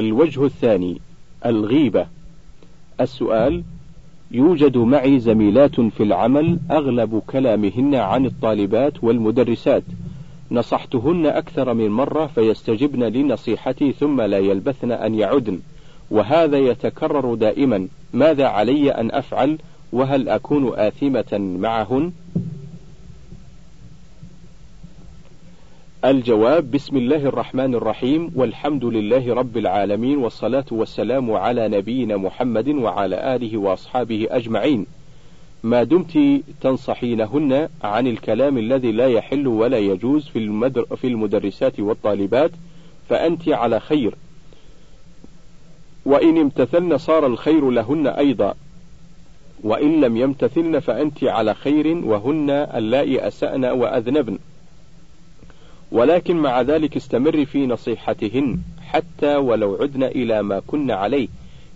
الوجه الثاني الغيبة. السؤال يوجد معي زميلات في العمل أغلب كلامهن عن الطالبات والمدرسات. نصحتهن أكثر من مرة فيستجبن لنصيحتي ثم لا يلبثن أن يعدن. وهذا يتكرر دائما. ماذا علي أن أفعل؟ وهل أكون آثمة معهن؟ الجواب بسم الله الرحمن الرحيم والحمد لله رب العالمين والصلاة والسلام على نبينا محمد وعلى آله وأصحابه أجمعين. ما دمت تنصحينهن عن الكلام الذي لا يحل ولا يجوز في, المدر في المدرسات والطالبات فأنت على خير. وإن امتثلن صار الخير لهن أيضا. وإن لم يمتثلن فأنت على خير وهن اللائي أسأن وأذنبن. ولكن مع ذلك استمر في نصيحتهن حتى ولو عدن إلى ما كن عليه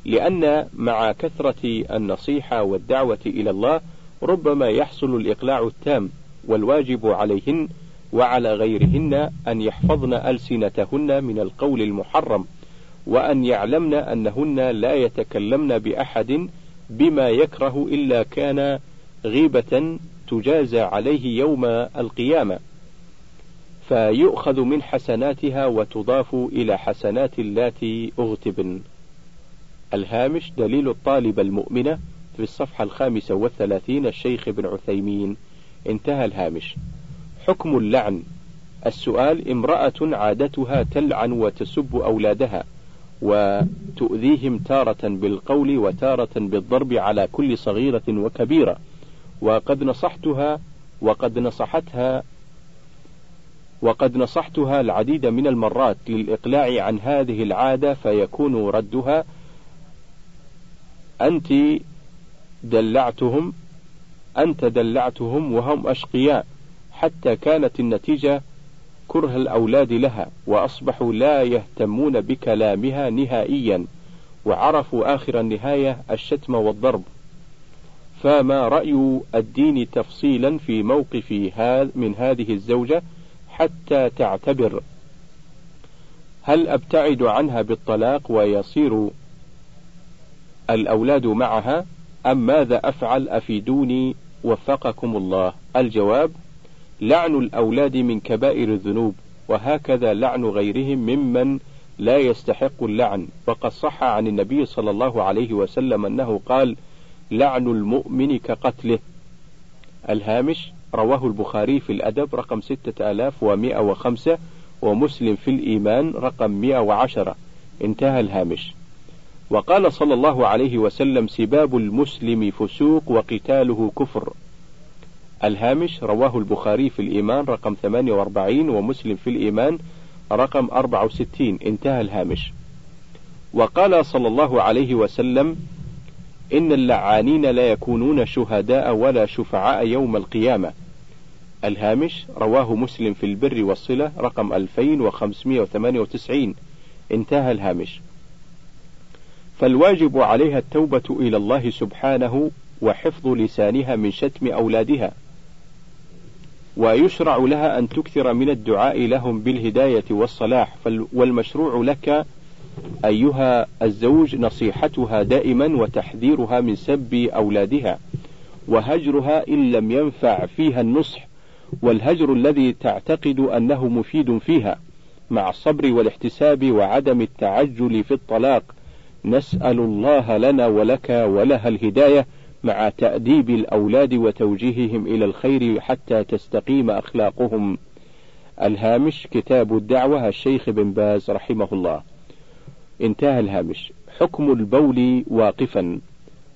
لأن مع كثرة النصيحة والدعوة إلى الله ربما يحصل الإقلاع التام والواجب عليهن وعلى غيرهن أن يحفظن ألسنتهن من القول المحرم وأن يعلمن أنهن لا يتكلمن بأحد بما يكره إلا كان غيبة تجازى عليه يوم القيامة. فيؤخذ من حسناتها وتضاف إلى حسنات اللاتي أغتبن. الهامش دليل الطالب المؤمنة في الصفحة الخامسة والثلاثين الشيخ ابن عثيمين. انتهى الهامش. حكم اللعن. السؤال امرأة عادتها تلعن وتسب أولادها وتؤذيهم تارة بالقول وتارة بالضرب على كل صغيرة وكبيرة. وقد نصحتها وقد نصحتها وقد نصحتها العديد من المرات للإقلاع عن هذه العادة فيكون ردها. أنت دلعتهم أنت دلعتهم وهم أشقياء حتى كانت النتيجة كره الأولاد لها وأصبحوا لا يهتمون بكلامها نهائيا وعرفوا آخر النهاية الشتم والضرب. فما رأي الدين تفصيلا في موقف من هذه الزوجة؟ حتى تعتبر. هل أبتعد عنها بالطلاق ويصير الأولاد معها؟ أم ماذا أفعل أفيدوني وفقكم الله؟ الجواب لعن الأولاد من كبائر الذنوب وهكذا لعن غيرهم ممن لا يستحق اللعن. وقد صح عن النبي صلى الله عليه وسلم أنه قال لعن المؤمن كقتله. الهامش رواه البخاري في الأدب رقم ستة آلاف ومائة وخمسة ومسلم في الإيمان رقم مائة وعشرة. انتهى الهامش. وقال صلى الله عليه وسلم سباب المسلم فسوق وقتاله كفر. الهامش رواه البخاري في الإيمان رقم 48 ومسلم في الإيمان رقم 64 انتهى الهامش. وقال صلى الله عليه وسلم إن اللعانين لا يكونون شهداء ولا شفعاء يوم القيامة. الهامش رواه مسلم في البر والصلة رقم 2598 انتهى الهامش. فالواجب عليها التوبة إلى الله سبحانه وحفظ لسانها من شتم أولادها. ويشرع لها أن تكثر من الدعاء لهم بالهداية والصلاح. والمشروع لك أيها الزوج نصيحتها دائما وتحذيرها من سب أولادها. وهجرها إن لم ينفع فيها النصح. والهجر الذي تعتقد أنه مفيد فيها مع الصبر والاحتساب وعدم التعجل في الطلاق نسأل الله لنا ولك ولها الهداية مع تأديب الأولاد وتوجيههم إلى الخير حتى تستقيم أخلاقهم. الهامش كتاب الدعوة الشيخ بن باز رحمه الله. انتهى الهامش. حكم البول واقفا.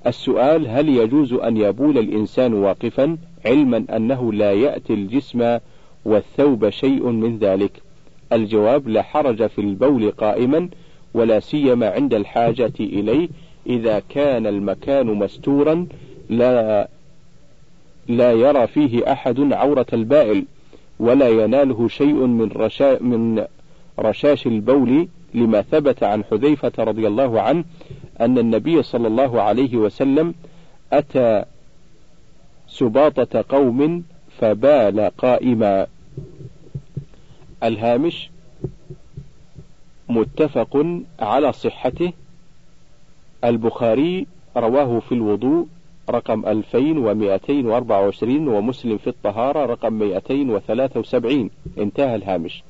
السؤال هل يجوز أن يبول الإنسان واقفا علما أنه لا يأتي الجسم والثوب شيء من ذلك؟ الجواب لا حرج في البول قائما ولا سيما عند الحاجة إليه إذا كان المكان مستورا لا لا يرى فيه أحد عورة البائل ولا يناله شيء من رشا من رشاش البول لما ثبت عن حذيفة رضي الله عنه أن النبي صلى الله عليه وسلم أتى سباطة قوم فبال قائما. الهامش متفق على صحته. البخاري رواه في الوضوء رقم 2224 ومسلم في الطهارة رقم 273 انتهى الهامش.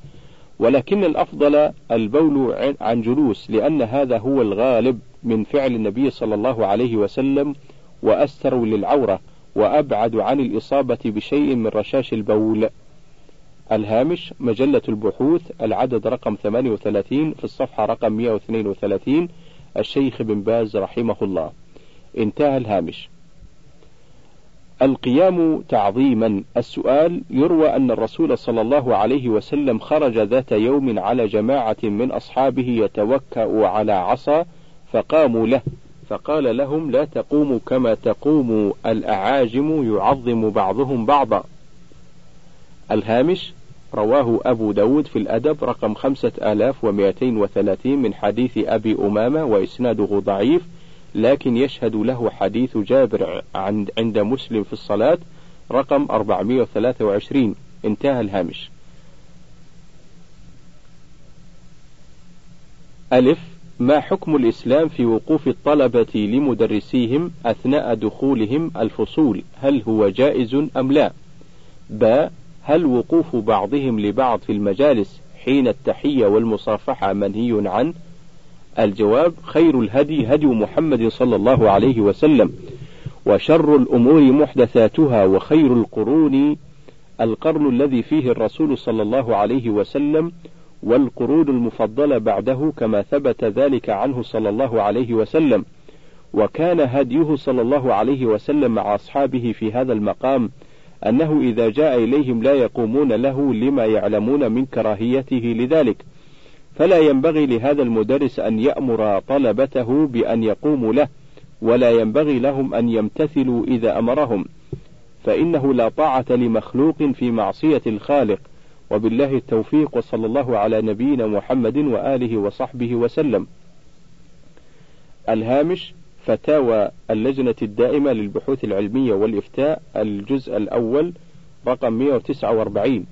ولكن الأفضل البول عن جلوس لأن هذا هو الغالب من فعل النبي صلى الله عليه وسلم وأستر للعورة. وأبعد عن الإصابة بشيء من رشاش البول. الهامش مجلة البحوث العدد رقم 38 في الصفحة رقم 132 الشيخ بن باز رحمه الله. انتهى الهامش. القيام تعظيما. السؤال يروى أن الرسول صلى الله عليه وسلم خرج ذات يوم على جماعة من أصحابه يتوكأ على عصا فقاموا له. فقال لهم لا تقوموا كما تقوم الأعاجم يعظم بعضهم بعضا. الهامش رواه أبو داود في الأدب رقم خمسة آلاف ومائتين وثلاثين من حديث أبي أمامة وإسناده ضعيف لكن يشهد له حديث جابر عند مسلم في الصلاة رقم 423 انتهى الهامش. ألف ما حكم الإسلام في وقوف الطلبة لمدرسيهم أثناء دخولهم الفصول؟ هل هو جائز أم لا؟ باء هل وقوف بعضهم لبعض في المجالس حين التحية والمصافحة منهي عنه الجواب خير الهدي هدي محمد صلى الله عليه وسلم وشر الأمور محدثاتها وخير القرون القرن الذي فيه الرسول صلى الله عليه وسلم والقرون المفضلة بعده كما ثبت ذلك عنه صلى الله عليه وسلم وكان هديه صلى الله عليه وسلم مع أصحابه في هذا المقام أنه إذا جاء إليهم لا يقومون له لما يعلمون من كراهيته لذلك. فلا ينبغي لهذا المدرس أن يأمر طلبته بأن يقوموا له ولا ينبغي لهم أن يمتثلوا إذا أمرهم فإنه لا طاعة لمخلوق في معصية الخالق. وبالله التوفيق وصلى الله على نبينا محمد وآله وصحبه وسلم. الهامش فتاوى اللجنة الدائمة للبحوث العلمية والإفتاء الجزء الأول رقم 149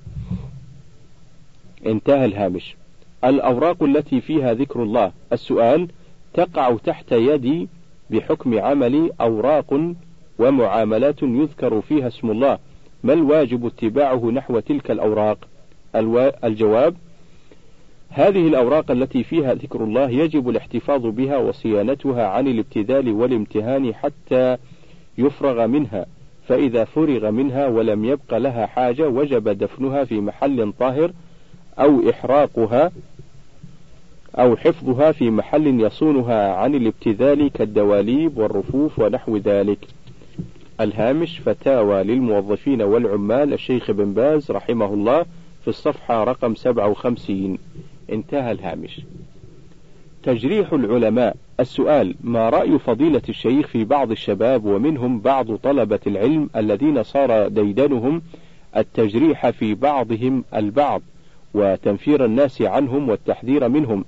انتهى الهامش. الأوراق التي فيها ذكر الله. السؤال تقع تحت يدي بحكم عملي أوراق ومعاملات يذكر فيها اسم الله. ما الواجب اتباعه نحو تلك الأوراق؟ الجواب هذه الأوراق التي فيها ذكر الله يجب الاحتفاظ بها وصيانتها عن الابتذال والامتهان حتى يفرغ منها فإذا فرغ منها ولم يبق لها حاجة وجب دفنها في محل طاهر أو إحراقها أو حفظها في محل يصونها عن الابتذال كالدواليب والرفوف ونحو ذلك. الهامش فتاوى للموظفين والعمال الشيخ بن باز رحمه الله في الصفحة رقم 57 انتهى الهامش. تجريح العلماء. السؤال ما رأي فضيلة الشيخ في بعض الشباب ومنهم بعض طلبة العلم الذين صار ديدنهم التجريح في بعضهم البعض وتنفير الناس عنهم والتحذير منهم؟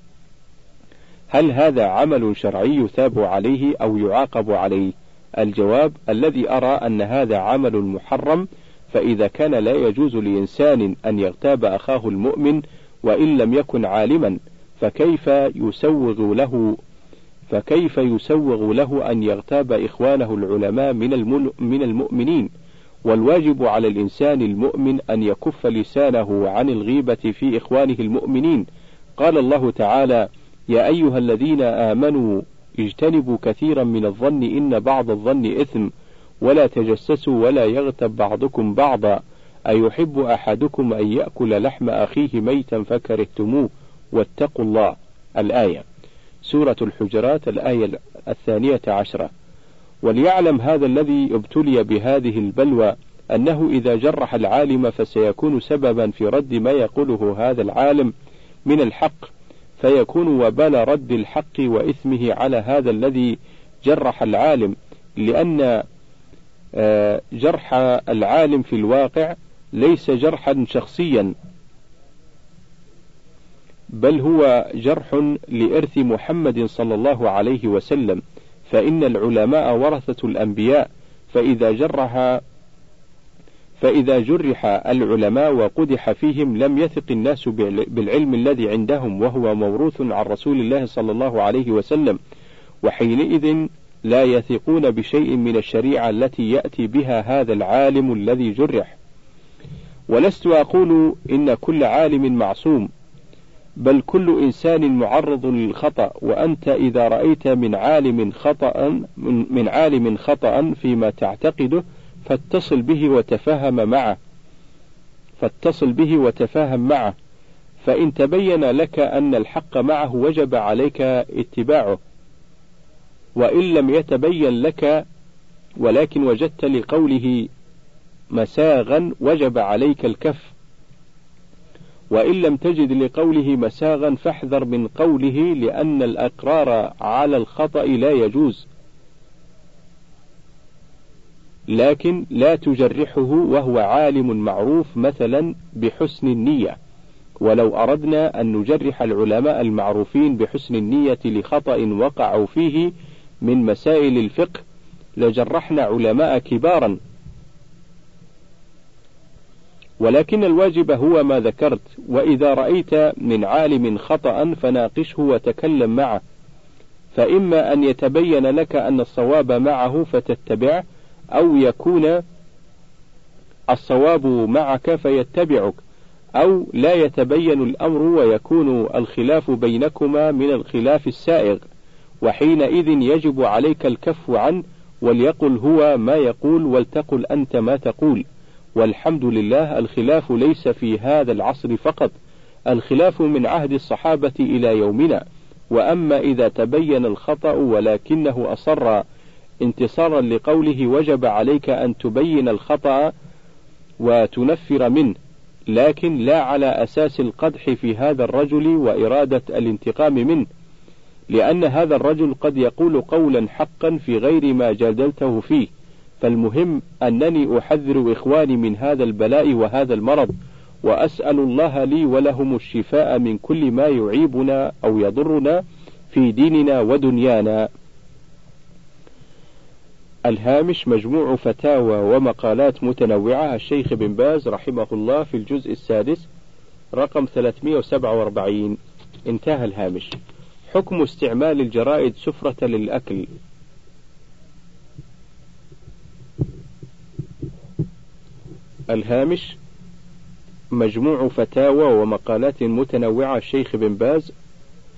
هل هذا عمل شرعي يثاب عليه أو يعاقب عليه؟ الجواب الذي أرى أن هذا عمل محرم فإذا كان لا يجوز لإنسان أن يغتاب أخاه المؤمن وإن لم يكن عالما فكيف يسوغ له فكيف يسوغ له أن يغتاب إخوانه العلماء من من المؤمنين؟ والواجب على الإنسان المؤمن أن يكف لسانه عن الغيبة في إخوانه المؤمنين. قال الله تعالى يا أيها الذين آمنوا اجتنبوا كثيرا من الظن إن بعض الظن إثم ولا تجسسوا ولا يغتب بعضكم بعضا. أيحب أحدكم أن يأكل لحم أخيه ميتا فكرهتموه؟ واتقوا الله. الآية. سورة الحجرات الآية الثانية عشرة. وليعلم هذا الذي ابتلي بهذه البلوى أنه إذا جرح العالم فسيكون سببا في رد ما يقوله هذا العالم من الحق. فيكون وبال رد الحق وإثمه على هذا الذي جرح العالم لأن جرح العالم في الواقع ليس جرحا شخصيا بل هو جرح لإرث محمد صلى الله عليه وسلم. فإن العلماء ورثة الأنبياء فإذا جرح فإذا جرح العلماء وقدح فيهم لم يثق الناس بالعلم الذي عندهم وهو موروث عن رسول الله صلى الله عليه وسلم. وحينئذ لا يثقون بشيء من الشريعة التي يأتي بها هذا العالم الذي جرح. ولست أقول إن كل عالم معصوم بل كل إنسان معرض للخطأ وأنت إذا رأيت من عالم خطأ من عالم خطأ فيما تعتقده فاتصل به وتفاهم معه. فاتصل به وتفاهم معه. فإن تبين لك أن الحق معه وجب عليك اتباعه. وإن لم يتبين لك ولكن وجدت لقوله مساغا وجب عليك الكف. وإن لم تجد لقوله مساغا فاحذر من قوله لأن الأقرار على الخطأ لا يجوز. لكن لا تجرحه وهو عالم معروف مثلا بحسن النية. ولو أردنا أن نجرح العلماء المعروفين بحسن النية لخطأ وقعوا فيه من مسائل الفقه لجرحنا علماء كبارا. ولكن الواجب هو ما ذكرت وإذا رأيت من عالم خطأ فناقشه وتكلم معه. فإما أن يتبين لك أن الصواب معه فتتبعه أو يكون الصواب معك فيتبعك أو لا يتبين الأمر ويكون الخلاف بينكما من الخلاف السائغ. وحينئذ يجب عليك الكف عنه وليقل هو ما يقول ولتقل أنت ما تقول. والحمد لله الخلاف ليس في هذا العصر فقط. الخلاف من عهد الصحابة إلى يومنا. وأما إذا تبين الخطأ ولكنه أصر انتصارا لقوله وجب عليك أن تبين الخطأ وتنفر منه. لكن لا على أساس القدح في هذا الرجل وإرادة الانتقام منه. لأن هذا الرجل قد يقول قولا حقا في غير ما جادلته فيه. فالمهم أنني أحذر إخواني من هذا البلاء وهذا المرض وأسأل الله لي ولهم الشفاء من كل ما يعيبنا أو يضرنا في ديننا ودنيانا. الهامش مجموع فتاوى ومقالات متنوعة. الشيخ بن باز رحمه الله في الجزء السادس رقم 347 انتهى الهامش. حكم استعمال الجرائد سفرة للأكل. الهامش مجموع فتاوى ومقالات متنوعة الشيخ بن باز.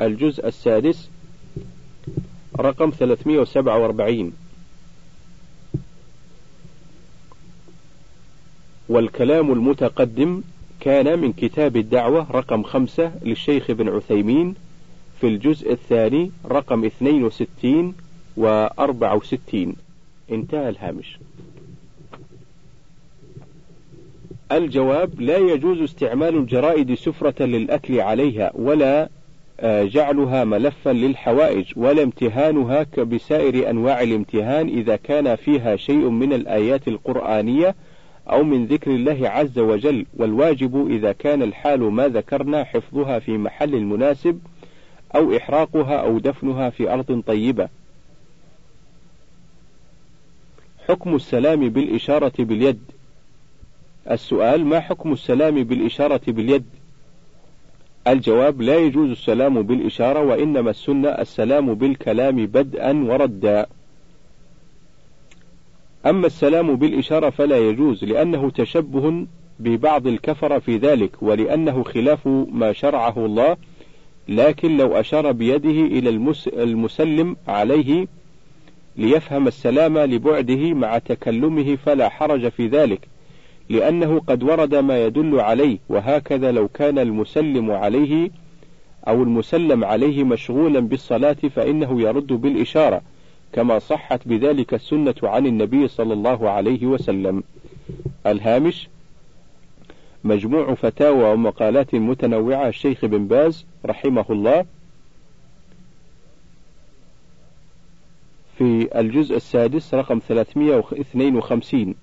الجزء السادس رقم 347 والكلام المتقدم كان من كتاب الدعوة رقم خمسة للشيخ بن عثيمين. في الجزء الثاني رقم 62 و 64 انتهى الهامش. الجواب لا يجوز استعمال الجرائد سفرة للأكل عليها ولا آه، جعلها ملفا للحوائج ولا امتهانها كبسائر أنواع الامتهان إذا كان فيها شيء من الآيات القرآنية أو من ذكر الله عز وجل. والواجب إذا كان الحال ما ذكرنا حفظها في محل المناسب أو إحراقها أو دفنها في أرض طيبة. حكم السلام بالإشارة باليد. السؤال ما حكم السلام بالإشارة باليد؟ الجواب لا يجوز السلام بالإشارة وإنما السنة السلام بالكلام بدءا وردا. أما السلام بالإشارة فلا يجوز لأنه تشبه ببعض الكفر في ذلك ولأنه خلاف ما شرعه الله لكن لو أشار بيده إلى المسلم عليه ليفهم السلام لبعده مع تكلمه فلا حرج في ذلك لأنه قد ورد ما يدل عليه وهكذا لو كان المسلم عليه أو المسلم عليه مشغولا بالصلاة فإنه يرد بالإشارة كما صحت بذلك السنة عن النبي صلى الله عليه وسلم. الهامش مجموع فتاوى ومقالات متنوعة الشيخ بن باز رحمه الله في الجزء السادس رقم 352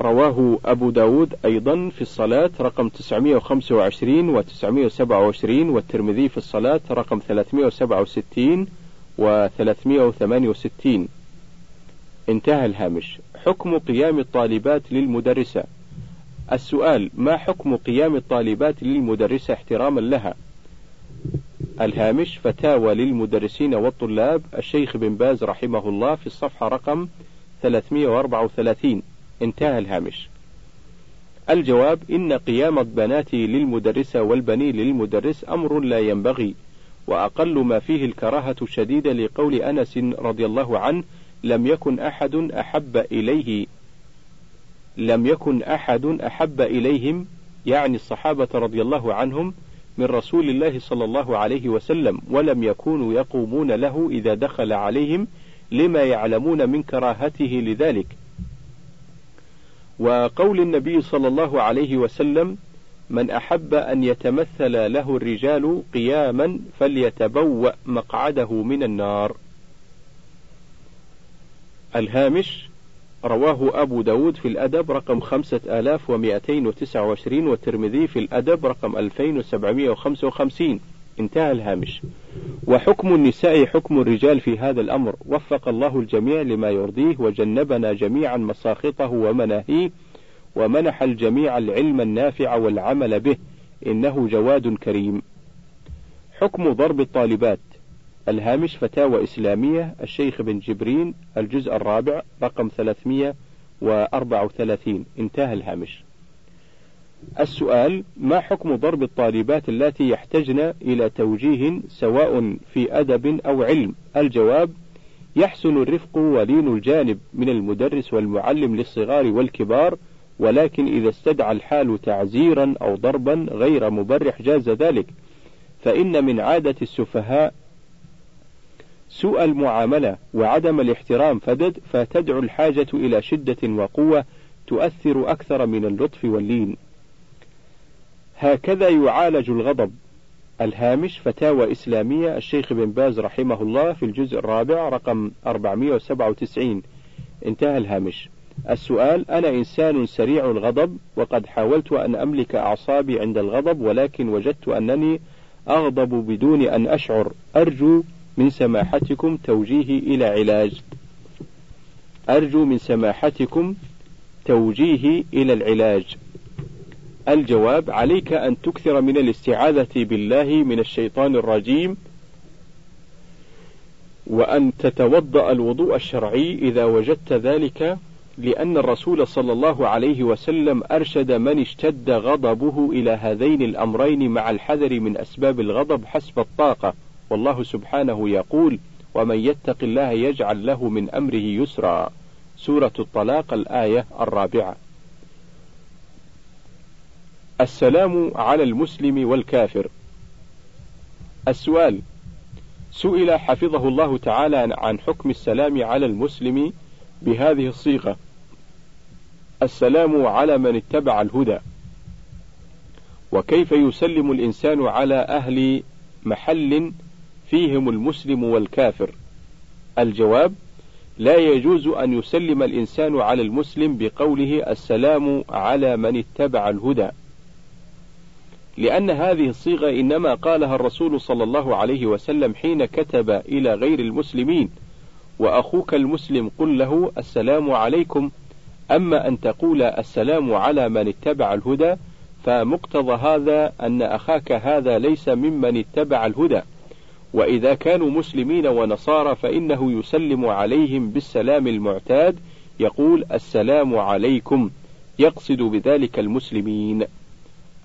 رواه أبو داود أيضا في الصلاة رقم 925 و 927 والترمذي في الصلاة رقم 367 و 368 انتهى الهامش. حكم قيام الطالبات للمدرسة. السؤال ما حكم قيام الطالبات للمدرسة احتراما لها؟ الهامش فتاوى للمدرسين والطلاب. الشيخ بن باز رحمه الله في الصفحة رقم 334 انتهى الهامش. الجواب إن قيام البنات للمدرسة والبنين للمدرس أمر لا ينبغي وأقل ما فيه الكراهة الشديدة لقول أنس رضي الله عنه لم يكن أحد أحب إليه لم يكن أحد أحب إليهم يعني الصحابة رضي الله عنهم من رسول الله صلى الله عليه وسلم ولم يكونوا يقومون له إذا دخل عليهم لما يعلمون من كراهته لذلك. وقول النبي صلى الله عليه وسلم من أحب أن يتمثل له الرجال قياما فليتبوأ مقعده من النار الهامش رواه أبو داود في الأدب رقم خمسة آلاف ومائتين وتسعة وعشرين والترمذي في الأدب رقم ألفين وسبعمائة وخمسة وخمسين. انتهى الهامش. وحكم النساء حكم الرجال في هذا الأمر. وفق الله الجميع لما يرضيه وجنبنا جميعا مساخطه ومناهيه ومنح الجميع العلم النافع والعمل به. إنه جواد كريم. حكم ضرب الطالبات. الهامش فتاوى إسلامية الشيخ بن جبرين الجزء الرابع رقم 334 انتهى الهامش. السؤال ما حكم ضرب الطالبات اللاتي يحتجن إلى توجيه سواء في أدب أو علم؟ الجواب يحسن الرفق ولين الجانب من المدرس والمعلم للصغار والكبار ولكن إذا استدعى الحال تعزيرا أو ضربا غير مبرح جاز ذلك. فإن من عادة السفهاء سوء المعاملة وعدم الاحترام فتدعو الحاجة إلى شدة وقوة تؤثر أكثر من اللطف واللين. هكذا يعالج الغضب. الهامش فتاوى إسلامية الشيخ بن باز رحمه الله في الجزء الرابع رقم 497 انتهى الهامش. السؤال أنا إنسان سريع الغضب وقد حاولت أن أملك أعصابي عند الغضب ولكن وجدت أنني أغضب بدون أن أشعر أرجو من سماحتكم توجيهي إلى علاج. أرجو من سماحتكم توجيهي إلى العلاج. الجواب عليك أن تكثر من الاستعاذة بالله من الشيطان الرجيم وأن تتوضأ الوضوء الشرعي إذا وجدت ذلك لأن الرسول صلى الله عليه وسلم أرشد من اشتد غضبه إلى هذين الأمرين مع الحذر من أسباب الغضب حسب الطاقة. والله سبحانه يقول ومن يتق الله يجعل له من أمره يسرا. سورة الطلاق الآية الرابعة. السلام على المسلم والكافر. السؤال سئل حفظه الله تعالى عن حكم السلام على المسلم بهذه الصيغة. السلام على من اتبع الهدى. وكيف يسلم الإنسان على أهل محل فيهم المسلم والكافر. الجواب لا يجوز أن يسلم الإنسان على المسلم بقوله السلام على من اتبع الهدى. لأن هذه الصيغة إنما قالها الرسول صلى الله عليه وسلم حين كتب إلى غير المسلمين وأخوك المسلم قل له السلام عليكم أما أن تقول السلام على من اتبع الهدى فمقتضى هذا أن أخاك هذا ليس ممن اتبع الهدى. وإذا كانوا مسلمين ونصارى فإنه يسلم عليهم بالسلام المعتاد يقول السلام عليكم يقصد بذلك المسلمين.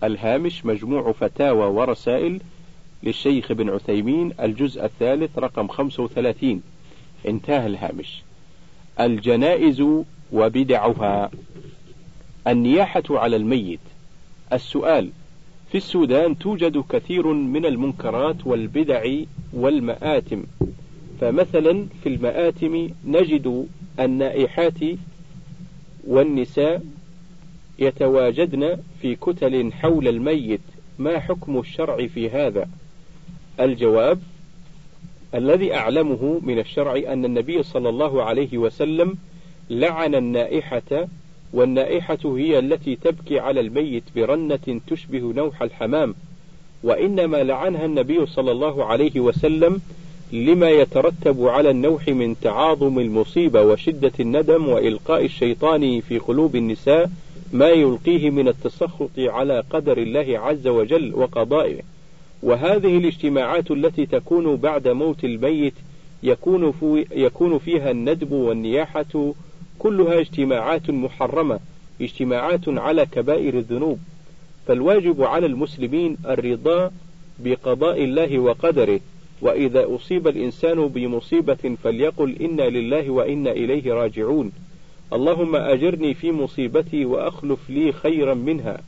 الهامش مجموع فتاوى ورسائل للشيخ بن عثيمين الجزء الثالث رقم 35 انتهى الهامش. الجنائز وبدعها. النياحة على الميت. السؤال في السودان توجد كثير من المنكرات والبدع والمآتم. فمثلا في المآتم نجد النائحات والنساء يتواجدن في كتل حول الميت. ما حكم الشرع في هذا؟ الجواب الذي أعلمه من الشرع أن النبي صلى الله عليه وسلم لعن النائحة والنائحة هي التي تبكي على الميت برنة تشبه نوح الحمام وإنما لعنها النبي صلى الله عليه وسلم لما يترتب على النوح من تعاظم المصيبة وشدة الندم وإلقاء الشيطان في قلوب النساء ما يلقيه من التسخط على قدر الله عز وجل وقضائه. وهذه الاجتماعات التي تكون بعد موت الميت يكون, يكون فيها الندب والنياحة كلها اجتماعات محرمة اجتماعات على كبائر الذنوب. فالواجب على المسلمين الرضا بقضاء الله وقدره وإذا أصيب الإنسان بمصيبة فليقل إنا لله وإنا إليه راجعون. اللهم أجرني في مصيبتي وأخلف لي خيرا منها.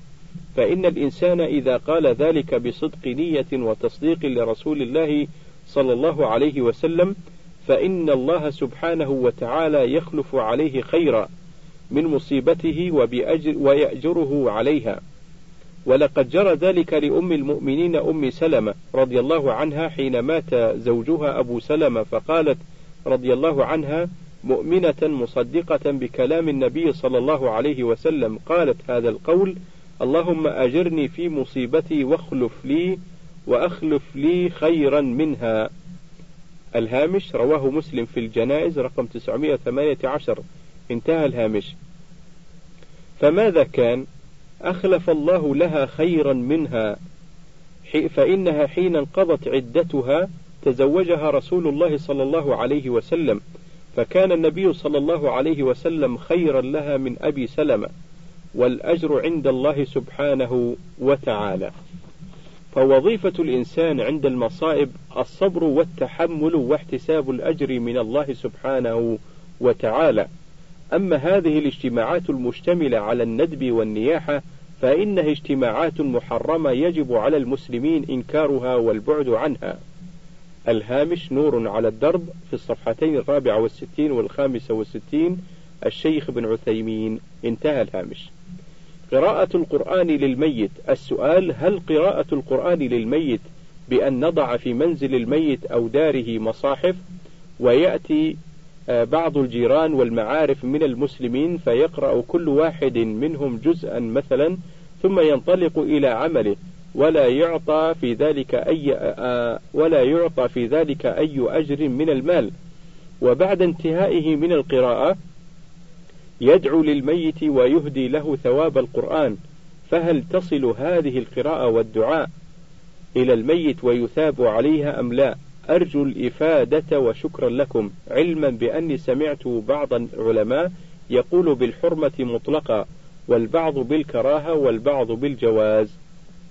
فإن الإنسان إذا قال ذلك بصدق نية وتصديق لرسول الله صلى الله عليه وسلم فإن الله سبحانه وتعالى يخلف عليه خيرا من مصيبته وبأجر ويأجره عليها. ولقد جرى ذلك لأم المؤمنين أم سلمة رضي الله عنها حين مات زوجها أبو سلمة فقالت رضي الله عنها مؤمنة مصدقة بكلام النبي صلى الله عليه وسلم. قالت هذا القول اللهم أجرني في مصيبتي واخلف لي وأخلف لي خيرا منها. الهامش رواه مسلم في الجنائز رقم 918 انتهى الهامش. فماذا كان؟ أخلف الله لها خيرا منها. فإنها حين انقضت عدتها تزوجها رسول الله صلى الله عليه وسلم. فكان النبي صلى الله عليه وسلم خيرا لها من أبي سلمة والأجر عند الله سبحانه وتعالى. فوظيفة الإنسان عند المصائب الصبر والتحمل واحتساب الأجر من الله سبحانه وتعالى. أما هذه الاجتماعات المشتملة على الندب والنياحة فإنها اجتماعات محرمة يجب على المسلمين إنكارها والبعد عنها. الهامش نور على الدرب في الصفحتين الرابعة والستين والخامسة والستين. الشيخ بن عثيمين انتهى الهامش. قراءة القرآن للميت. السؤال هل قراءة القرآن للميت بأن نضع في منزل الميت أو داره مصاحف؟ ويأتي آه، بعض الجيران والمعارف من المسلمين فيقرأ كل واحد منهم جزءا مثلا ثم ينطلق إلى عمله. ولا يعطى في ذلك أي آه، ولا يعطى في ذلك أي أجر من المال. وبعد انتهائه من القراءة يدعو للميت ويهدي له ثواب القرآن فهل تصل هذه القراءة والدعاء إلى الميت ويثاب عليها أم لا؟ أرجو الإفادة وشكرا لكم. علما بأني سمعت بعض العلماء يقول بالحرمة مطلقا والبعض بالكراهة والبعض بالجواز.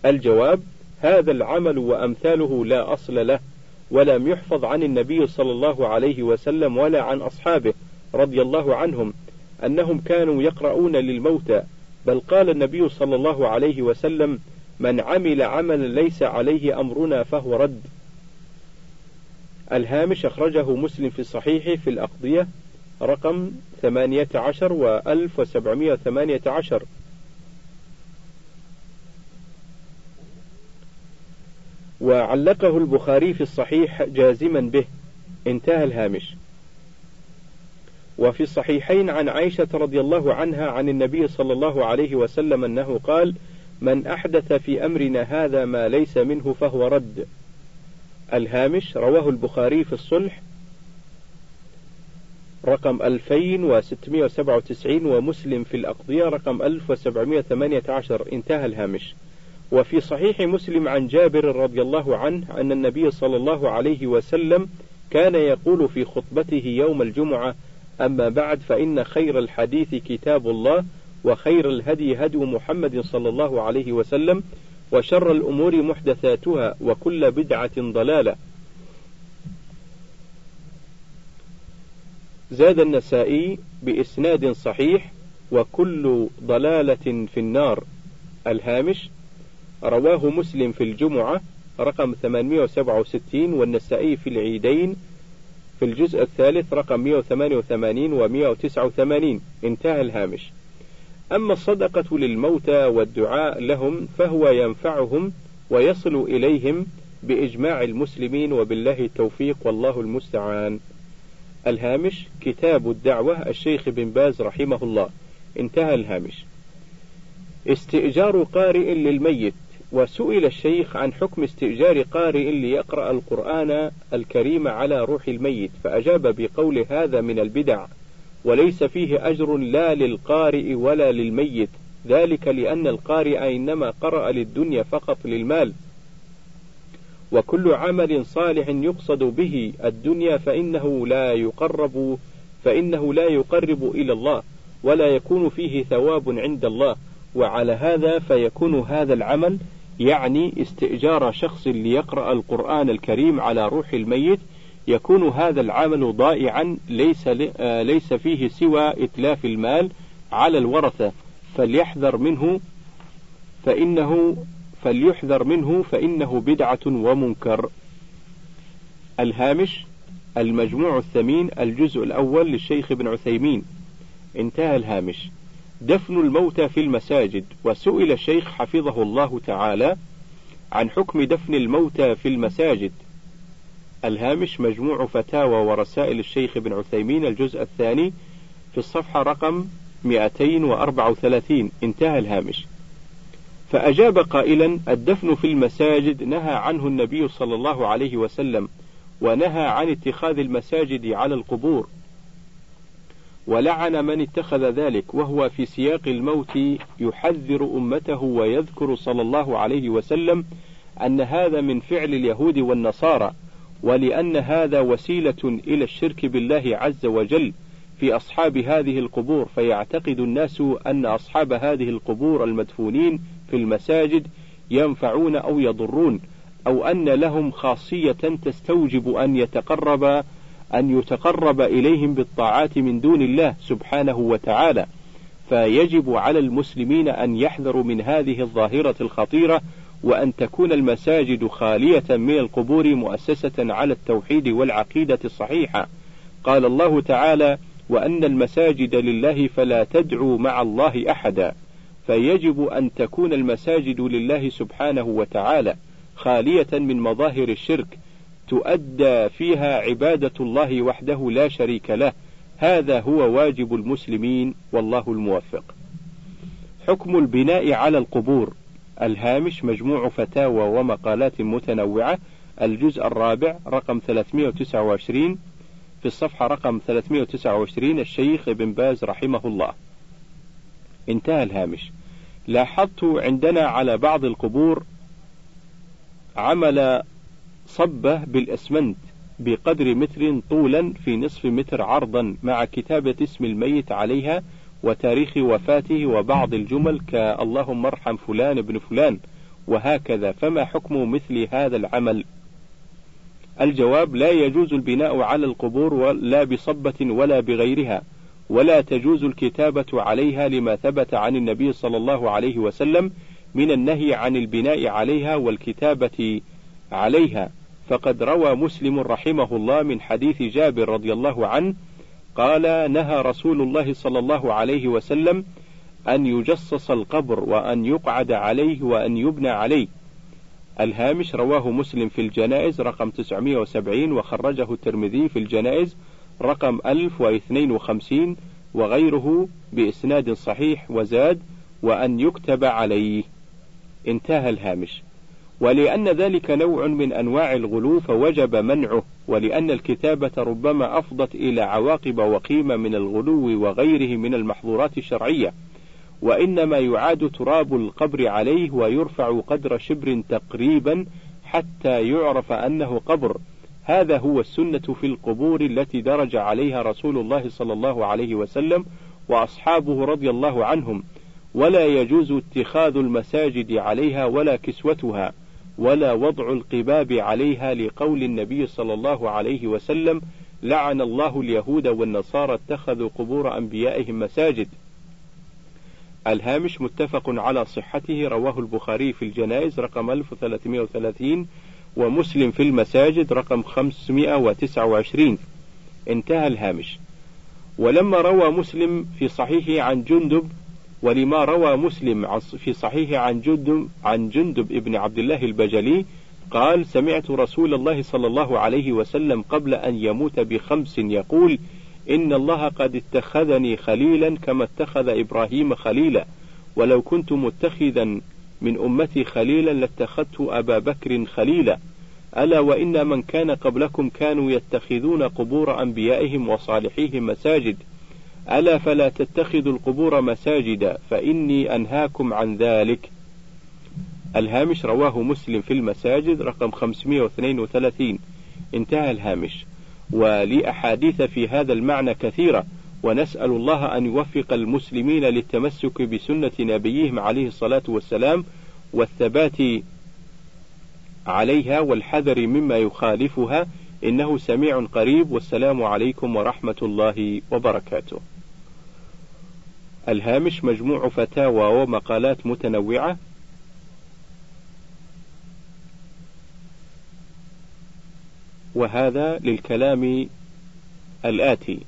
الجواب هذا العمل وأمثاله لا أصل له ولم يحفظ عن النبي صلى الله عليه وسلم ولا عن أصحابه رضي الله عنهم. أنهم كانوا يقرؤون للموتى بل قال النبي صلى الله عليه وسلم من عمل عملا ليس عليه أمرنا فهو رد. الهامش أخرجه مسلم في الصحيح في الأقضية رقم ثمانية عشر وألف وسبعمائة ثمانية عشر. وعلقه البخاري في الصحيح جازما به. انتهى الهامش. وفي الصحيحين عن عائشة رضي الله عنها عن النبي صلى الله عليه وسلم أنه قال من أحدث في أمرنا هذا ما ليس منه فهو رد. الهامش رواه البخاري في الصلح رقم 2697 ومسلم في الأقضية رقم 1718 انتهى الهامش. وفي صحيح مسلم عن جابر رضي الله عنه أن النبي صلى الله عليه وسلم كان يقول في خطبته يوم الجمعة أما بعد فإن خير الحديث كتاب الله وخير الهدي هدي محمد صلى الله عليه وسلم وشر الأمور محدثاتها وكل بدعة ضلالة. زاد النسائي بإسناد صحيح وكل ضلالة في النار. الهامش رواه مسلم في الجمعة رقم 867 والنسائي في العيدين في الجزء الثالث رقم 188 و 189 انتهى الهامش. أما الصدقة للموتى والدعاء لهم فهو ينفعهم ويصل إليهم بإجماع المسلمين وبالله التوفيق والله المستعان. الهامش كتاب الدعوة الشيخ بن باز رحمه الله. انتهى الهامش. استئجار قارئ للميت. وسئل الشيخ عن حكم استئجار قارئ ليقرأ القرآن الكريم على روح الميت فأجاب بقول هذا من البدع وليس فيه أجر لا للقارئ ولا للميت ذلك لأن القارئ إنما قرأ للدنيا فقط للمال. وكل عمل صالح يقصد به الدنيا فإنه لا يقرب فإنه لا يقرب إلى الله ولا يكون فيه ثواب عند الله. وعلى هذا فيكون هذا العمل يعني استئجار شخص ليقرأ القرآن الكريم على روح الميت يكون هذا العمل ضائعا ليس آه، ليس فيه سوى إتلاف المال على الورثة. فليحذر منه فإنه فليحذر منه فإنه بدعة ومنكر. الهامش المجموع الثمين الجزء الأول للشيخ ابن عثيمين. انتهى الهامش. دفن الموتى في المساجد وسئل الشيخ حفظه الله تعالى عن حكم دفن الموتى في المساجد. الهامش مجموع فتاوى ورسائل الشيخ ابن عثيمين الجزء الثاني في الصفحة رقم 234 انتهى الهامش. فأجاب قائلا الدفن في المساجد نهى عنه النبي صلى الله عليه وسلم ونهى عن اتخاذ المساجد على القبور. ولعن من اتخذ ذلك وهو في سياق الموت يحذر أمته ويذكر صلى الله عليه وسلم أن هذا من فعل اليهود والنصارى ولأن هذا وسيلة إلى الشرك بالله عز وجل في أصحاب هذه القبور. فيعتقد الناس أن أصحاب هذه القبور المدفونين في المساجد ينفعون أو يضرون أو أن لهم خاصية تستوجب أن يتقرب أن يتقرب إليهم بالطاعات من دون الله سبحانه وتعالى فيجب على المسلمين أن يحذروا من هذه الظاهرة الخطيرة وأن تكون المساجد خالية من القبور مؤسسة على التوحيد والعقيدة الصحيحة. قال الله تعالى وأن المساجد لله فلا تدعوا مع الله أحدا فيجب أن تكون المساجد لله سبحانه وتعالى خالية من مظاهر الشرك تؤدى فيها عبادة الله وحده لا شريك له. هذا هو واجب المسلمين والله الموفق. حكم البناء على القبور. الهامش مجموع فتاوى ومقالات متنوعة. الجزء الرابع رقم 329 في الصفحة رقم 329 الشيخ ابن باز رحمه الله. انتهى الهامش. لاحظت عندنا على بعض القبور عمل صبة بالأسمنت بقدر متر طولا في نصف متر عرضا مع كتابة اسم الميت عليها وتاريخ وفاته وبعض الجمل كاللهم ارحم فلان ابن فلان وهكذا. فما حكم مثل هذا العمل؟ الجواب لا يجوز البناء على القبور لا بصبة ولا بغيرها ولا تجوز الكتابة عليها لما ثبت عن النبي صلى الله عليه وسلم من النهي عن البناء عليها والكتابة عليها. فقد روى مسلم رحمه الله من حديث جابر رضي الله عنه قال نهى رسول الله صلى الله عليه وسلم أن يجصص القبر وأن يقعد عليه وأن يبنى عليه. الهامش رواه مسلم في الجنائز رقم 970 وخرجه الترمذي في الجنائز رقم 1052 وغيره بإسناد صحيح وزاد وأن يكتب عليه. انتهى الهامش. ولأن ذلك نوع من أنواع الغلو فوجب منعه ولأن الكتابة ربما أفضت إلى عواقب وقيمة من الغلو وغيره من المحظورات الشرعية. وإنما يعاد تراب القبر عليه ويرفع قدر شبر تقريبا حتى يعرف أنه قبر. هذا هو السنة في القبور التي درج عليها رسول الله صلى الله عليه وسلم وأصحابه رضي الله عنهم. ولا يجوز اتخاذ المساجد عليها ولا كسوتها. ولا وضع القباب عليها لقول النبي صلى الله عليه وسلم لعن الله اليهود والنصارى اتخذوا قبور أنبيائهم مساجد. الهامش متفق على صحته رواه البخاري في الجنائز رقم 1330 ومسلم في المساجد رقم 529 انتهى الهامش. ولما روى مسلم في صحيحه عن جندب ولما روى مسلم في صحيحه عن جندب عن جندب ابن عبد الله البجلي قال سمعت رسول الله صلى الله عليه وسلم قبل أن يموت بخمس يقول إن الله قد اتخذني خليلا كما اتخذ إبراهيم خليلا ولو كنت متخذا من أمتي خليلا لاتخذت أبا بكر خليلا. ألا وإن من كان قبلكم كانوا يتخذون قبور أنبيائهم وصالحيهم مساجد ألا فلا تتخذوا القبور مساجدا فإني أنهاكم عن ذلك. الهامش رواه مسلم في المساجد رقم 532 انتهى الهامش. ولأحاديث في هذا المعنى كثيرة ونسأل الله أن يوفق المسلمين للتمسك بسنة نبيهم عليه الصلاة والسلام والثبات عليها والحذر مما يخالفها. إنه سميع قريب والسلام عليكم ورحمة الله وبركاته. الهامش مجموع فتاوى ومقالات متنوعة. وهذا للكلام الآتي.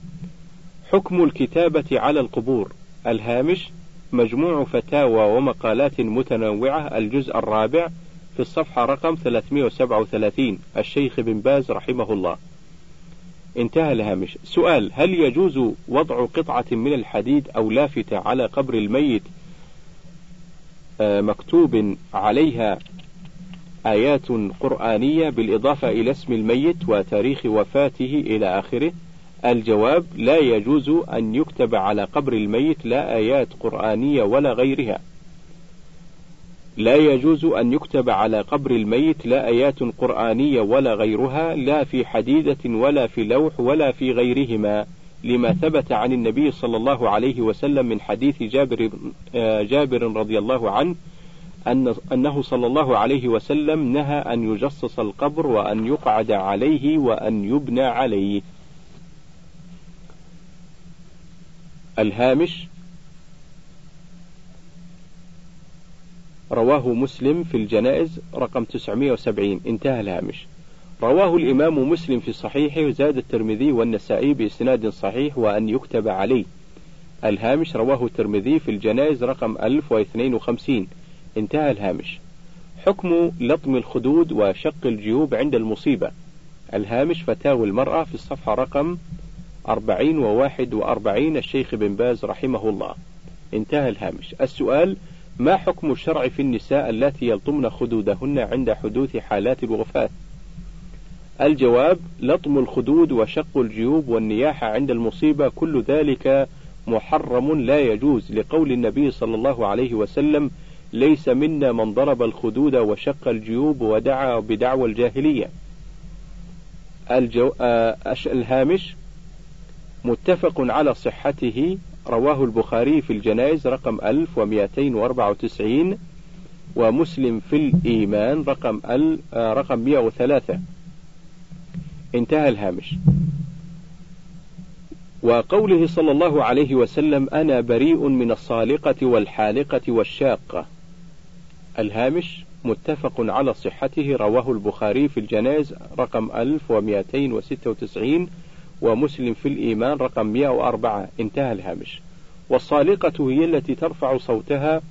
حكم الكتابة على القبور. الهامش مجموع فتاوى ومقالات متنوعة. الجزء الرابع في الصفحة رقم 337 الشيخ بن باز رحمه الله. انتهى الهامش سؤال هل يجوز وضع قطعة من الحديد أو لافتة على قبر الميت آه، مكتوب عليها آيات قرآنية بالإضافة إلى اسم الميت وتاريخ وفاته إلى آخره؟ الجواب لا يجوز أن يكتب على قبر الميت لا آيات قرآنية ولا غيرها. لا يجوز أن يكتب على قبر الميت لا آيات قرآنية ولا غيرها لا في حديدة ولا في لوح ولا في غيرهما لما ثبت عن النبي صلى الله عليه وسلم من حديث جابر آه، جابر رضي الله عنه أن أنه صلى الله عليه وسلم نهى أن يجصص القبر وأن يقعد عليه وأن يبنى عليه. الهامش رواه مسلم في الجنائز رقم 970 انتهى الهامش. رواه الإمام مسلم في صحيحه وزاد الترمذي والنسائي بإسناد صحيح وأن يكتب عليه. الهامش رواه الترمذي في الجنائز رقم 1052 انتهى الهامش. حكم لطم الخدود وشق الجيوب عند المصيبة. الهامش فتاوى المرأة في الصفحة رقم أربعين وواحد وأربعين الشيخ بن باز رحمه الله. انتهى الهامش. السؤال ما حكم الشرع في النساء اللاتي يلطمن خدودهن عند حدوث حالات الوفاة؟ الجواب لطم الخدود وشق الجيوب والنياحة عند المصيبة كل ذلك محرم لا يجوز لقول النبي صلى الله عليه وسلم ليس منا من ضرب الخدود وشق الجيوب ودعا بدعوى الجاهلية. الجو... آه الهامش متفق على صحته رواه البخاري في الجنائز رقم 1294 ومسلم في الإيمان رقم آه، رقم 103 انتهى الهامش. وقوله صلى الله عليه وسلم أنا بريء من الصالقة والحالقة والشاقة. الهامش متفق على صحته رواه البخاري في الجنائز رقم 1296 ومسلم في الإيمان رقم 104 انتهى الهامش. والصالقة هي التي ترفع صوتها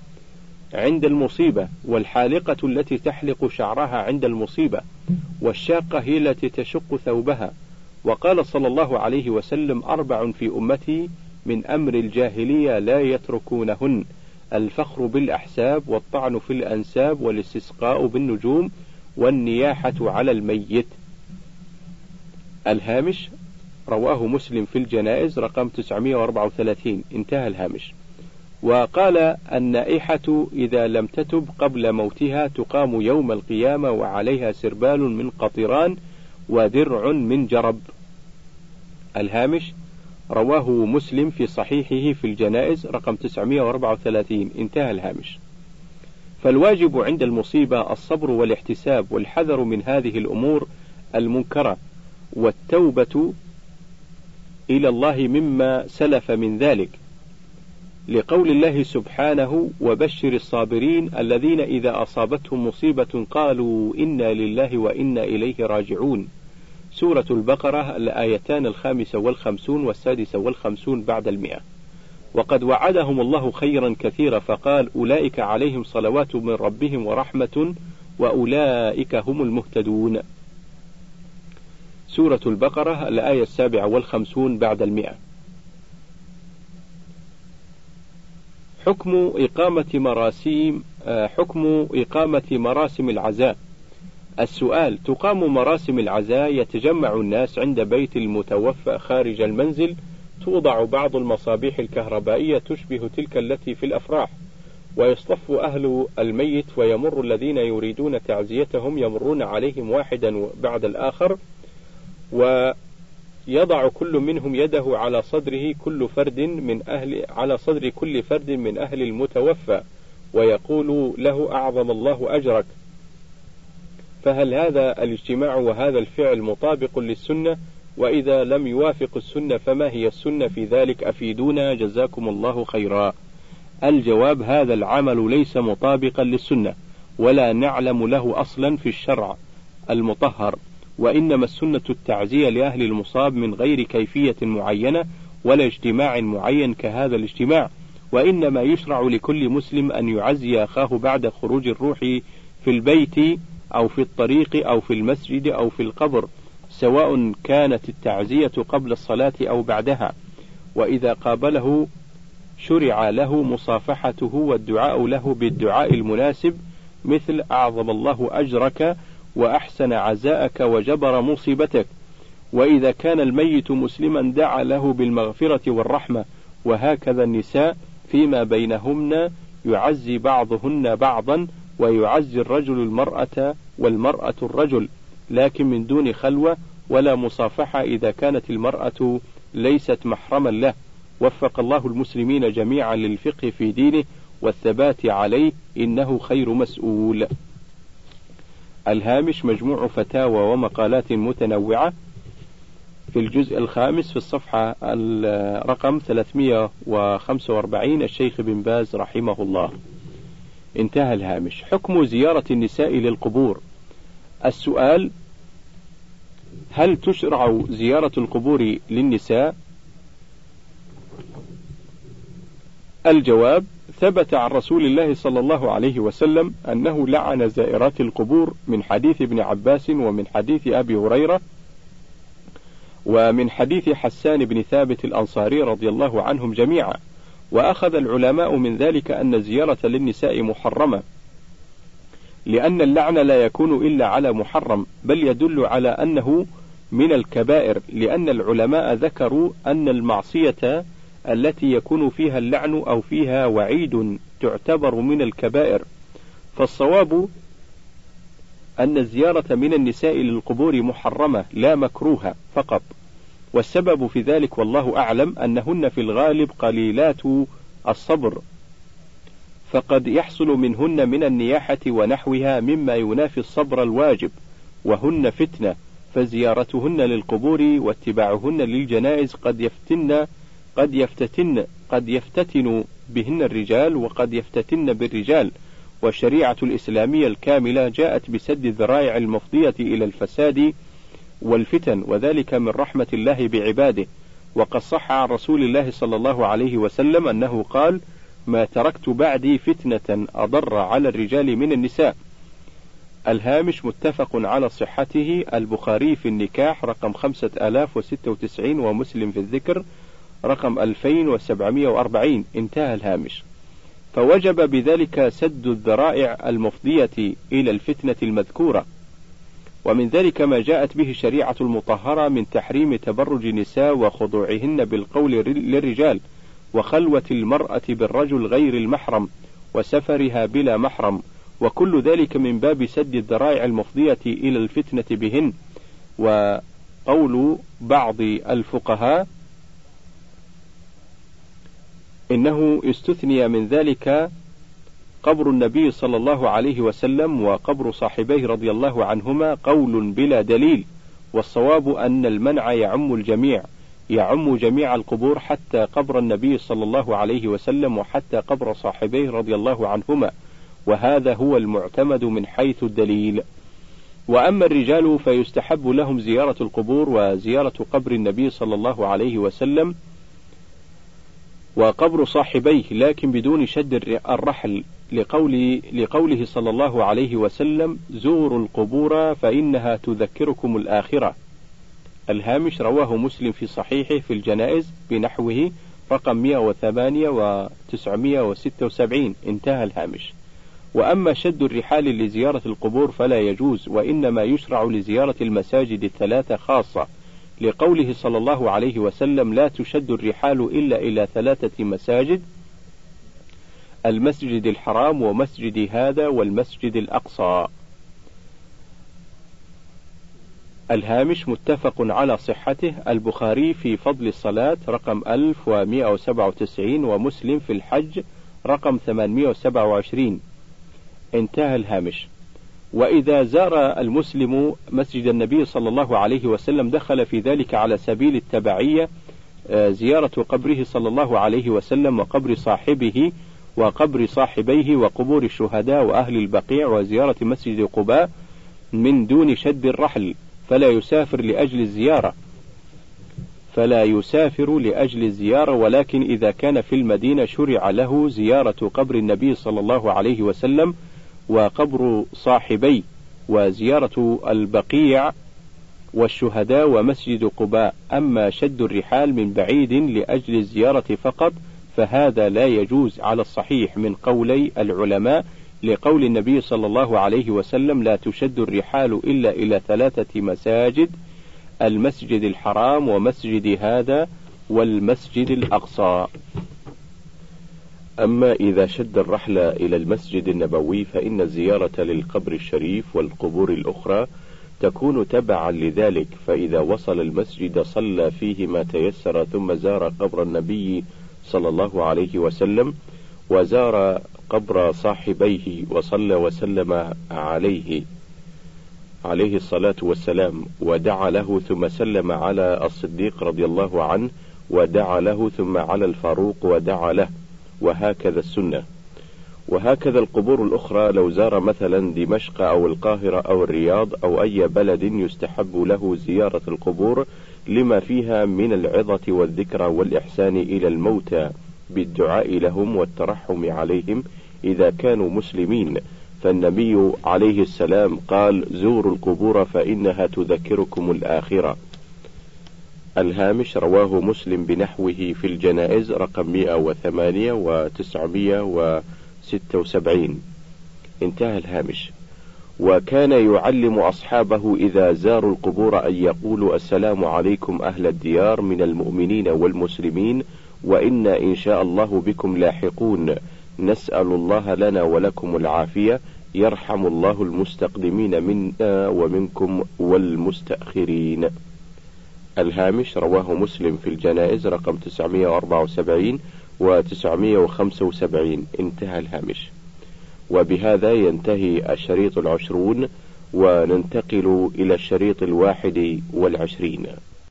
عند المصيبة والحالقة التي تحلق شعرها عند المصيبة والشاقة هي التي تشق ثوبها. وقال صلى الله عليه وسلم أربع في أمتي من أمر الجاهلية لا يتركونهن. الفخر بالأحساب والطعن في الأنساب والاستسقاء بالنجوم والنياحة على الميت. الهامش رواه مسلم في الجنائز رقم 934 انتهى الهامش. وقال النائحة إذا لم تتب قبل موتها تقام يوم القيامة وعليها سربال من قطران ودرع من جرب. الهامش رواه مسلم في صحيحه في الجنائز رقم 934 انتهى الهامش. فالواجب عند المصيبة الصبر والاحتساب والحذر من هذه الأمور المنكرة والتوبة إلى الله مما سلف من ذلك. لقول الله سبحانه وبشر الصابرين الذين إذا أصابتهم مصيبة قالوا إنا لله وإنا إليه راجعون. سورة البقرة الآيتان الخامسة والخمسون والسادسة والخمسون بعد المئة. وقد وعدهم الله خيرا كثيرا فقال أولئك عليهم صلوات من ربهم ورحمة وأولئك هم المهتدون. سورة البقرة الآية السابعة والخمسون بعد المئة. حكم إقامة مراسيم آه، حكم إقامة مراسم العزاء. السؤال تقام مراسم العزاء يتجمع الناس عند بيت المتوفى خارج المنزل توضع بعض المصابيح الكهربائية تشبه تلك التي في الأفراح ويصطف أهل الميت ويمر الذين يريدون تعزيتهم يمرون عليهم واحدا بعد الآخر ويضع كل منهم يده على صدره كل فرد من أهل على صدر كل فرد من أهل المتوفى ويقول له أعظم الله أجرك. فهل هذا الاجتماع وهذا الفعل مطابق للسنة؟ وإذا لم يوافق السنة فما هي السنة في ذلك؟ أفيدونا؟ جزاكم الله خيرا. الجواب هذا العمل ليس مطابقا للسنة ولا نعلم له أصلا في الشرع المطهر. وإنما السنة التعزية لأهل المصاب من غير كيفية معينة ولا اجتماع معين كهذا الاجتماع وإنما يشرع لكل مسلم أن يعزي أخاه بعد خروج الروح في البيت أو في الطريق أو في المسجد أو في القبر سواء كانت التعزية قبل الصلاة أو بعدها. وإذا قابله شرع له مصافحته والدعاء له بالدعاء المناسب مثل أعظم الله أجرك وأحسن عزاءك وجبر مصيبتك. وإذا كان الميت مسلما دعا له بالمغفرة والرحمة وهكذا النساء فيما بينهن يعزي بعضهن بعضا ويعزي الرجل المرأة والمرأة الرجل. لكن من دون خلوة ولا مصافحة إذا كانت المرأة ليست محرما له. وفق الله المسلمين جميعا للفقه في دينه والثبات عليه إنه خير مسؤول. الهامش مجموع فتاوى ومقالات متنوعة في الجزء الخامس في الصفحة الرقم 345 الشيخ بن باز رحمه الله. انتهى الهامش. حكم زيارة النساء للقبور. السؤال هل تشرع زيارة القبور للنساء؟ الجواب ثبت عن رسول الله صلى الله عليه وسلم أنه لعن زائرات القبور من حديث ابن عباس ومن حديث أبي هريرة ومن حديث حسان بن ثابت الأنصاري رضي الله عنهم جميعا. وأخذ العلماء من ذلك أن الزيارة للنساء محرمة لأن اللعن لا يكون إلا على محرم بل يدل على أنه من الكبائر لأن العلماء ذكروا أن المعصية التي يكون فيها اللعن أو فيها وعيد تعتبر من الكبائر. فالصواب أن الزيارة من النساء للقبور محرمة لا مكروهة فقط. والسبب في ذلك والله أعلم أنهن في الغالب قليلات الصبر. فقد يحصل منهن من النياحة ونحوها مما ينافي الصبر الواجب وهن فتنة. فزيارتهن للقبور واتباعهن للجنائز قد يفتن قد يفتتن قد يفتتن بهن الرجال وقد يفتتن بالرجال والشريعة الإسلامية الكاملة جاءت بسد الذرائع المفضية إلى الفساد والفتن وذلك من رحمة الله بعباده. وقد صح عن رسول الله صلى الله عليه وسلم أنه قال ما تركت بعدي فتنة أضر على الرجال من النساء. الهامش متفق على صحته البخاري في النكاح رقم خمسة آلاف وستة وتسعين ومسلم في الذكر رقم 2740 انتهى الهامش. فوجب بذلك سد الذرائع المفضية إلى الفتنة المذكورة. ومن ذلك ما جاءت به الشريعة المطهرة من تحريم تبرج النساء وخضوعهن بالقول للرجال وخلوة المرأة بالرجل غير المحرم وسفرها بلا محرم. وكل ذلك من باب سد الذرائع المفضية إلى الفتنة بهن. وقول بعض الفقهاء إنه استثني من ذلك قبر النبي صلى الله عليه وسلم وقبر صاحبيه رضي الله عنهما قول بلا دليل والصواب أن المنع يعم الجميع يعم جميع القبور حتى قبر النبي صلى الله عليه وسلم وحتى قبر صاحبيه رضي الله عنهما وهذا هو المعتمد من حيث الدليل. وأما الرجال فيستحب لهم زيارة القبور وزيارة قبر النبي صلى الله عليه وسلم وقبر صاحبيه لكن بدون شد الرحل لقول لقوله صلى الله عليه وسلم زوروا القبور فإنها تذكركم الآخرة. الهامش رواه مسلم في صحيحه في الجنائز بنحوه رقم 108 و 976 انتهى الهامش. وأما شد الرحال لزيارة القبور فلا يجوز وإنما يشرع لزيارة المساجد الثلاثة خاصة. لقوله صلى الله عليه وسلم لا تشد الرحال إلا إلى ثلاثة مساجد المسجد الحرام ومسجد هذا والمسجد الأقصى. الهامش متفق على صحته البخاري في فضل الصلاة رقم 1197 ومسلم في الحج رقم 827 انتهى الهامش. وإذا زار المسلم مسجد النبي صلى الله عليه وسلم دخل في ذلك على سبيل التبعية آه، زيارة قبره صلى الله عليه وسلم وقبر صاحبه وقبر صاحبيه وقبور الشهداء وأهل البقيع وزيارة مسجد قباء من دون شد الرحل فلا يسافر لأجل الزيارة. فلا يسافر لأجل الزيارة ولكن إذا كان في المدينة شرع له زيارة قبر النبي صلى الله عليه وسلم وقبر صاحبي وزيارة البقيع والشهداء ومسجد قباء. أما شد الرحال من بعيد لأجل الزيارة فقط فهذا لا يجوز على الصحيح من قولي العلماء لقول النبي صلى الله عليه وسلم لا تشد الرحال إلا إلى ثلاثة مساجد المسجد الحرام ومسجد هذا والمسجد الأقصى. أما إذا شد الرحل إلى المسجد النبوي فإن الزيارة للقبر الشريف والقبور الأخرى تكون تبعا لذلك فإذا وصل المسجد صلى فيه ما تيسر ثم زار قبر النبي صلى الله عليه وسلم وزار قبر صاحبيه وصلى وسلم عليه عليه الصلاة والسلام ودعا له ثم سلم على الصديق رضي الله عنه ودعا له ثم على الفاروق ودعا له وهكذا السنة. وهكذا القبور الأخرى لو زار مثلا دمشق أو القاهرة أو الرياض أو أي بلد يستحب له زيارة القبور لما فيها من العظة والذكرى والإحسان إلى الموتى بالدعاء لهم والترحم عليهم إذا كانوا مسلمين. فالنبي عليه السلام قال زوروا القبور فإنها تذكركم الآخرة. الهامش رواه مسلم بنحوه في الجنائز رقم 108 و 976 انتهى الهامش. وكان يعلم أصحابه إذا زاروا القبور أن يقولوا السلام عليكم أهل الديار من المؤمنين والمسلمين وإنا إن شاء الله بكم لاحقون. نسأل الله لنا ولكم العافية. يرحم الله المستقدمين منا ومنكم والمستأخرين. الهامش رواه مسلم في الجنائز رقم 974 و 975 انتهى الهامش. وبهذا ينتهي الشريط العشرون وننتقل إلى الشريط الواحد والعشرين.